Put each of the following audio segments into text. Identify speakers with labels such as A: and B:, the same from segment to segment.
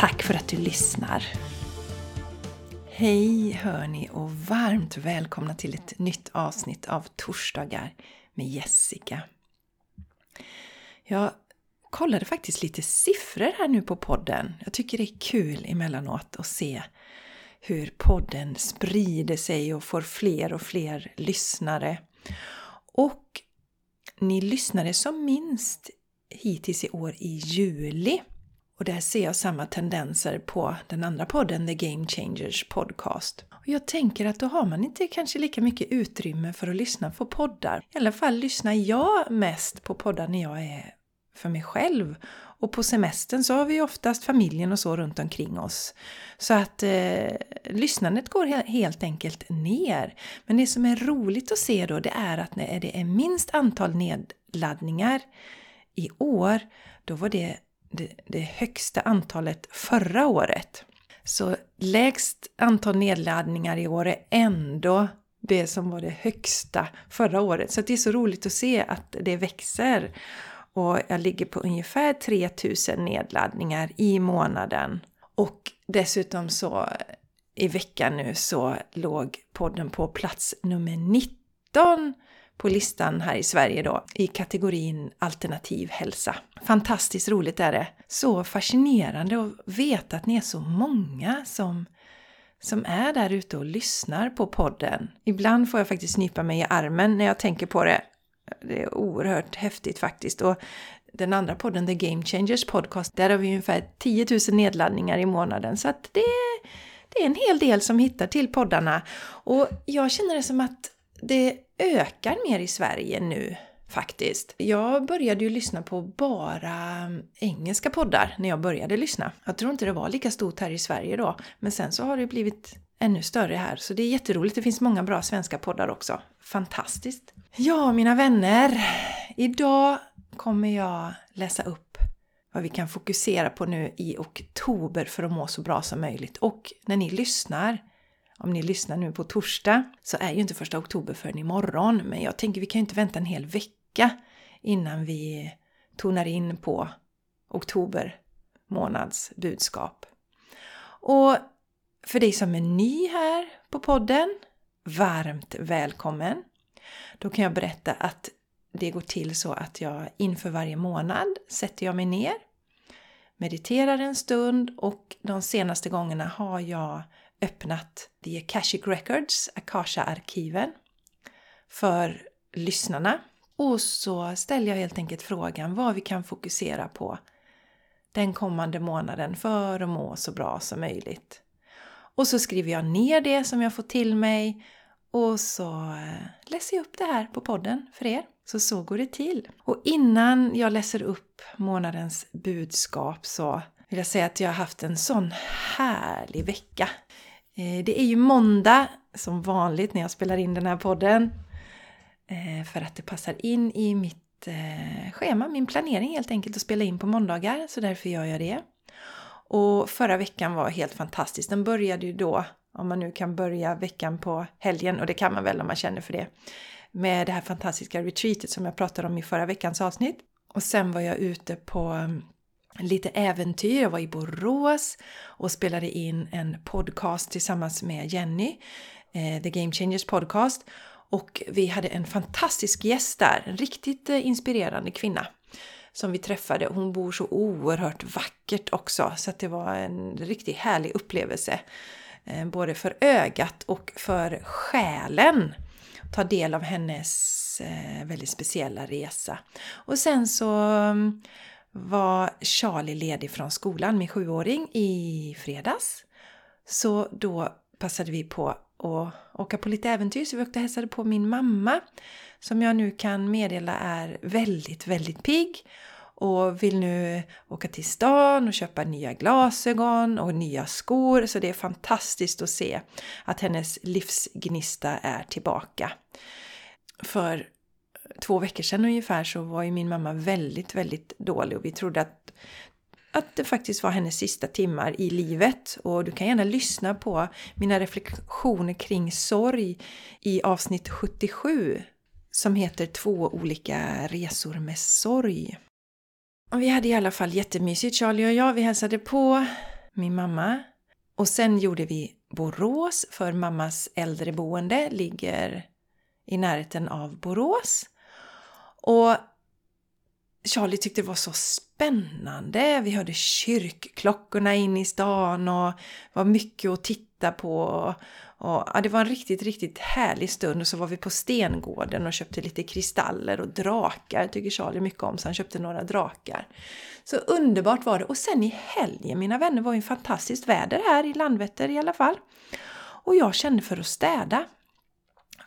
A: Tack för att du lyssnar! Hej hörni och varmt välkomna till ett nytt avsnitt av Torsdagar med Jessica. Jag kollade faktiskt lite siffror här nu på podden. Jag tycker det är kul emellanåt att se hur podden sprider sig och får fler och fler lyssnare. Och ni lyssnade som minst hittills i år i juli. Och där ser jag samma tendenser på den andra podden, The Game Changers Podcast. Och jag tänker att då har man inte kanske lika mycket utrymme för att lyssna på poddar. I alla fall lyssnar jag mest på poddar när jag är för mig själv. Och på semestern så har vi oftast familjen och så runt omkring oss. Så att eh, lyssnandet går helt enkelt ner. Men det som är roligt att se då det är att när det är minst antal nedladdningar i år, då var det det, det högsta antalet förra året. Så lägst antal nedladdningar i år är ändå det som var det högsta förra året. Så det är så roligt att se att det växer. Och jag ligger på ungefär 3000 nedladdningar i månaden. Och dessutom så i veckan nu så låg podden på plats nummer 19 på listan här i Sverige då i kategorin alternativ hälsa. Fantastiskt roligt är det! Så fascinerande att veta att ni är så många som som är där ute och lyssnar på podden. Ibland får jag faktiskt nypa mig i armen när jag tänker på det. Det är oerhört häftigt faktiskt. Och den andra podden, The Game Changers Podcast, där har vi ungefär 10 000 nedladdningar i månaden. Så att det, det är en hel del som hittar till poddarna. Och jag känner det som att det ökar mer i Sverige nu faktiskt. Jag började ju lyssna på bara mm, engelska poddar när jag började lyssna. Jag tror inte det var lika stort här i Sverige då, men sen så har det blivit ännu större här. Så det är jätteroligt. Det finns många bra svenska poddar också. Fantastiskt! Ja, mina vänner. Idag kommer jag läsa upp vad vi kan fokusera på nu i oktober för att må så bra som möjligt. Och när ni lyssnar om ni lyssnar nu på torsdag så är ju inte första oktober förrän imorgon. Men jag tänker vi kan ju inte vänta en hel vecka innan vi tonar in på oktober månads budskap. Och för dig som är ny här på podden, varmt välkommen! Då kan jag berätta att det går till så att jag inför varje månad sätter jag mig ner, mediterar en stund och de senaste gångerna har jag öppnat The Akashic Records, Akasha-arkiven, för lyssnarna. Och så ställer jag helt enkelt frågan vad vi kan fokusera på den kommande månaden för att må så bra som möjligt. Och så skriver jag ner det som jag får till mig och så eh, läser jag upp det här på podden för er. Så så går det till. Och innan jag läser upp månadens budskap så vill jag säga att jag har haft en sån härlig vecka. Eh, det är ju måndag som vanligt när jag spelar in den här podden. Eh, för att det passar in i mitt eh, schema, min planering helt enkelt att spela in på måndagar. Så därför gör jag det. Och förra veckan var helt fantastisk. Den började ju då, om man nu kan börja veckan på helgen, och det kan man väl om man känner för det, med det här fantastiska retreatet som jag pratade om i förra veckans avsnitt. Och sen var jag ute på lite äventyr. Jag var i Borås och spelade in en podcast tillsammans med Jenny, eh, The Game Changers podcast. Och vi hade en fantastisk gäst där, en riktigt eh, inspirerande kvinna som vi träffade. Hon bor så oerhört vackert också så att det var en riktigt härlig upplevelse. Eh, både för ögat och för själen. Ta del av hennes eh, väldigt speciella resa. Och sen så mm, var Charlie ledig från skolan, min sjuåring, i fredags. Så då passade vi på att åka på lite äventyr, så vi åkte och hälsade på min mamma som jag nu kan meddela är väldigt, väldigt pigg och vill nu åka till stan och köpa nya glasögon och nya skor. Så det är fantastiskt att se att hennes livsgnista är tillbaka. För två veckor sedan ungefär så var ju min mamma väldigt, väldigt dålig och vi trodde att att det faktiskt var hennes sista timmar i livet. Och du kan gärna lyssna på mina reflektioner kring sorg i avsnitt 77 som heter Två olika resor med sorg. Och vi hade i alla fall jättemysigt, Charlie och jag. Vi hälsade på min mamma. Och sen gjorde vi Borås, för mammas äldreboende ligger i närheten av Borås. Och Charlie tyckte det var så spännande. Vi hörde kyrkklockorna in i stan och var mycket att titta på. Och, ja, det var en riktigt, riktigt härlig stund och så var vi på Stengården och köpte lite kristaller och drakar. tycker Charlie mycket om så han köpte några drakar. Så underbart var det. Och sen i helgen, mina vänner, var ju fantastiskt väder här i Landvetter i alla fall. Och jag kände för att städa.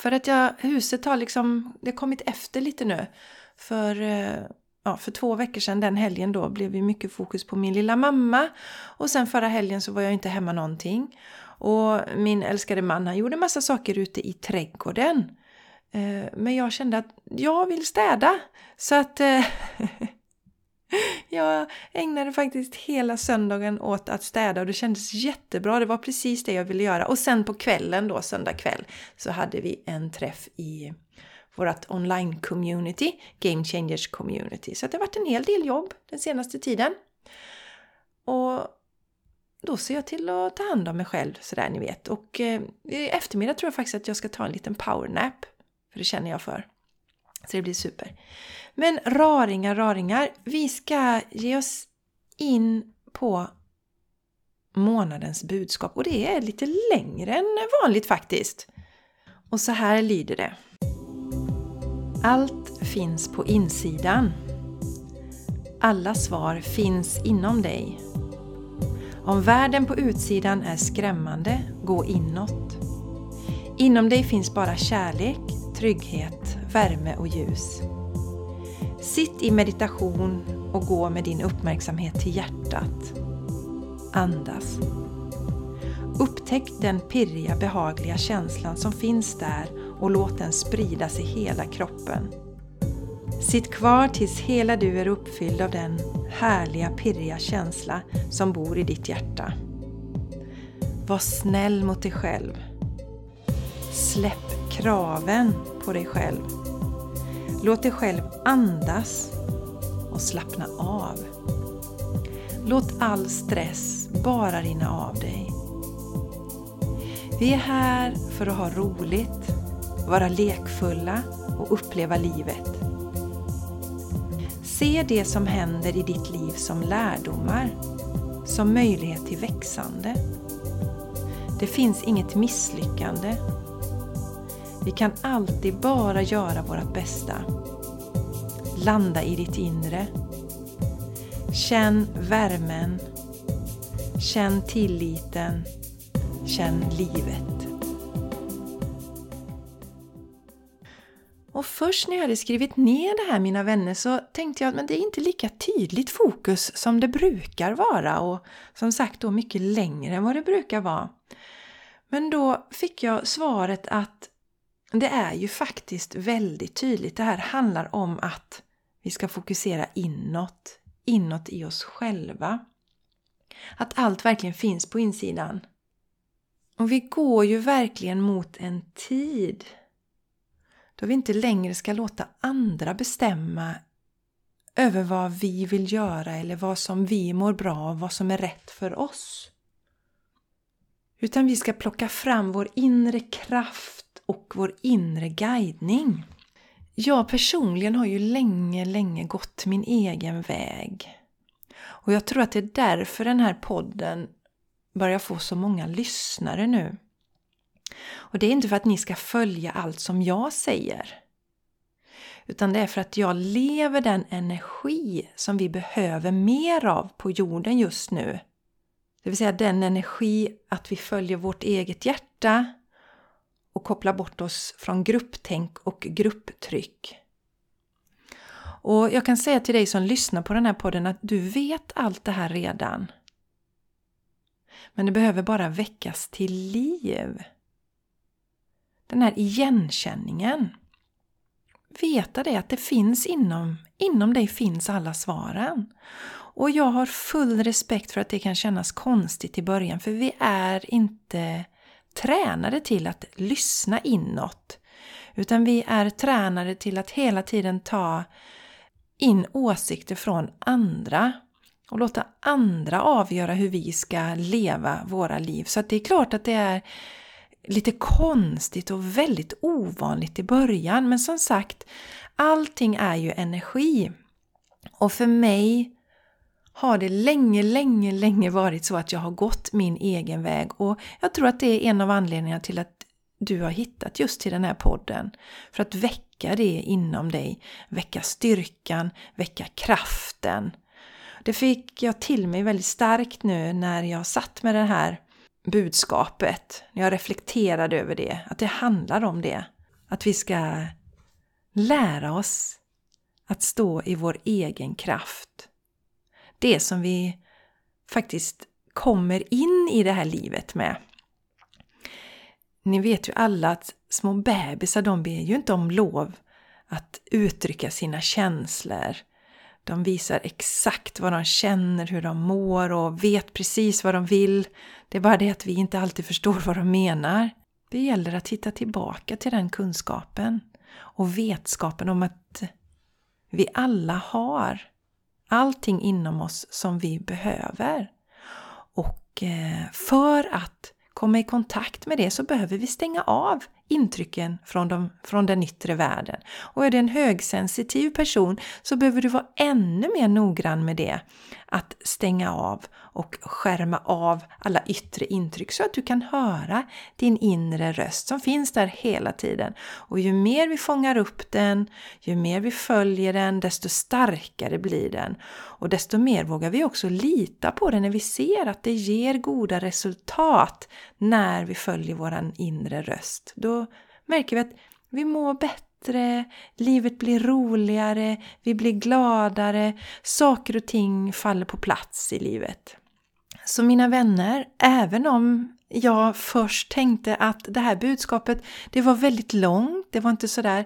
A: För att jag, huset har liksom, det har kommit efter lite nu. För eh, ja, för två veckor sedan, den helgen då, blev det mycket fokus på min lilla mamma. Och sen förra helgen så var jag inte hemma någonting. Och min älskade man, han gjorde massa saker ute i trädgården. Eh, men jag kände att jag vill städa. Så att eh, jag ägnade faktiskt hela söndagen åt att städa och det kändes jättebra. Det var precis det jag ville göra. Och sen på kvällen då, söndag kväll, så hade vi en träff i vårt online-community, Game Changers Community. Så det har varit en hel del jobb den senaste tiden. Och då ser jag till att ta hand om mig själv sådär ni vet. Och eh, i eftermiddag tror jag faktiskt att jag ska ta en liten powernap. För det känner jag för. Så det blir super. Men raringar, raringar. Vi ska ge oss in på månadens budskap. Och det är lite längre än vanligt faktiskt. Och så här lyder det. Allt finns på insidan. Alla svar finns inom dig. Om världen på utsidan är skrämmande, gå inåt. Inom dig finns bara kärlek, trygghet, värme och ljus. Sitt i meditation och gå med din uppmärksamhet till hjärtat. Andas. Upptäck den pirriga, behagliga känslan som finns där och låt den spridas i hela kroppen. Sitt kvar tills hela du är uppfylld av den härliga, pirriga känsla som bor i ditt hjärta. Var snäll mot dig själv. Släpp kraven på dig själv. Låt dig själv andas och slappna av. Låt all stress bara rinna av dig. Vi är här för att ha roligt, vara lekfulla och uppleva livet. Se det som händer i ditt liv som lärdomar, som möjlighet till växande. Det finns inget misslyckande. Vi kan alltid bara göra vårt bästa. Landa i ditt inre. Känn värmen. Känn tilliten. Känn livet. Och först när jag hade skrivit ner det här mina vänner så tänkte jag att det är inte lika tydligt fokus som det brukar vara och som sagt då mycket längre än vad det brukar vara. Men då fick jag svaret att det är ju faktiskt väldigt tydligt. Det här handlar om att vi ska fokusera inåt, inåt i oss själva. Att allt verkligen finns på insidan. Och vi går ju verkligen mot en tid då vi inte längre ska låta andra bestämma över vad vi vill göra eller vad som vi mår bra av, vad som är rätt för oss. Utan vi ska plocka fram vår inre kraft och vår inre guidning. Jag personligen har ju länge, länge gått min egen väg. Och jag tror att det är därför den här podden börjar få så många lyssnare nu. Och det är inte för att ni ska följa allt som jag säger. Utan det är för att jag lever den energi som vi behöver mer av på jorden just nu. Det vill säga den energi att vi följer vårt eget hjärta och koppla bort oss från grupptänk och grupptryck. Och jag kan säga till dig som lyssnar på den här podden att du vet allt det här redan. Men det behöver bara väckas till liv. Den här igenkänningen. Veta det att det finns inom, inom dig finns alla svaren. Och jag har full respekt för att det kan kännas konstigt i början för vi är inte tränade till att lyssna inåt. Utan vi är tränade till att hela tiden ta in åsikter från andra och låta andra avgöra hur vi ska leva våra liv. Så det är klart att det är lite konstigt och väldigt ovanligt i början. Men som sagt, allting är ju energi. Och för mig har det länge, länge, länge varit så att jag har gått min egen väg och jag tror att det är en av anledningarna till att du har hittat just till den här podden. För att väcka det inom dig, väcka styrkan, väcka kraften. Det fick jag till mig väldigt starkt nu när jag satt med det här budskapet, när jag reflekterade över det, att det handlar om det. Att vi ska lära oss att stå i vår egen kraft. Det som vi faktiskt kommer in i det här livet med. Ni vet ju alla att små bebisar de ber ju inte om lov att uttrycka sina känslor. De visar exakt vad de känner, hur de mår och vet precis vad de vill. Det är bara det att vi inte alltid förstår vad de menar. Det gäller att hitta tillbaka till den kunskapen och vetskapen om att vi alla har allting inom oss som vi behöver. Och eh, för att komma i kontakt med det så behöver vi stänga av intrycken från, de, från den yttre världen. Och är du en högsensitiv person så behöver du vara ännu mer noggrann med det. Att stänga av och skärma av alla yttre intryck så att du kan höra din inre röst som finns där hela tiden. Och ju mer vi fångar upp den, ju mer vi följer den, desto starkare blir den. Och desto mer vågar vi också lita på den när vi ser att det ger goda resultat när vi följer våran inre röst. Då märker vi att vi mår bättre, livet blir roligare, vi blir gladare, saker och ting faller på plats i livet. Så mina vänner, även om jag först tänkte att det här budskapet, det var väldigt långt, det var inte sådär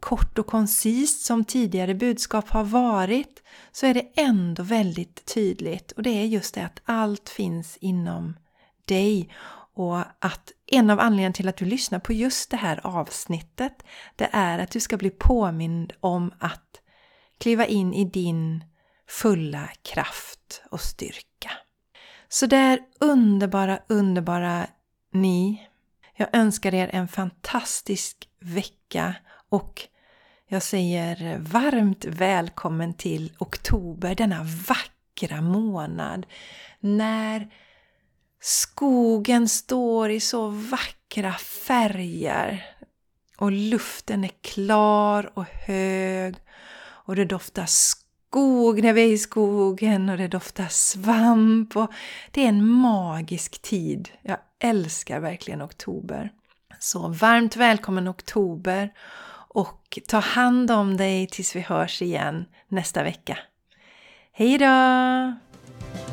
A: kort och koncist som tidigare budskap har varit, så är det ändå väldigt tydligt och det är just det att allt finns inom dig och att en av anledningarna till att du lyssnar på just det här avsnittet, det är att du ska bli påmind om att kliva in i din fulla kraft och styrka. Så där underbara, underbara ni. Jag önskar er en fantastisk vecka och jag säger varmt välkommen till oktober, denna vackra månad när skogen står i så vackra färger och luften är klar och hög och det doftar skog när vi är i skogen och det doftar svamp och det är en magisk tid. Jag älskar verkligen oktober. Så varmt välkommen oktober och ta hand om dig tills vi hörs igen nästa vecka. Hej då!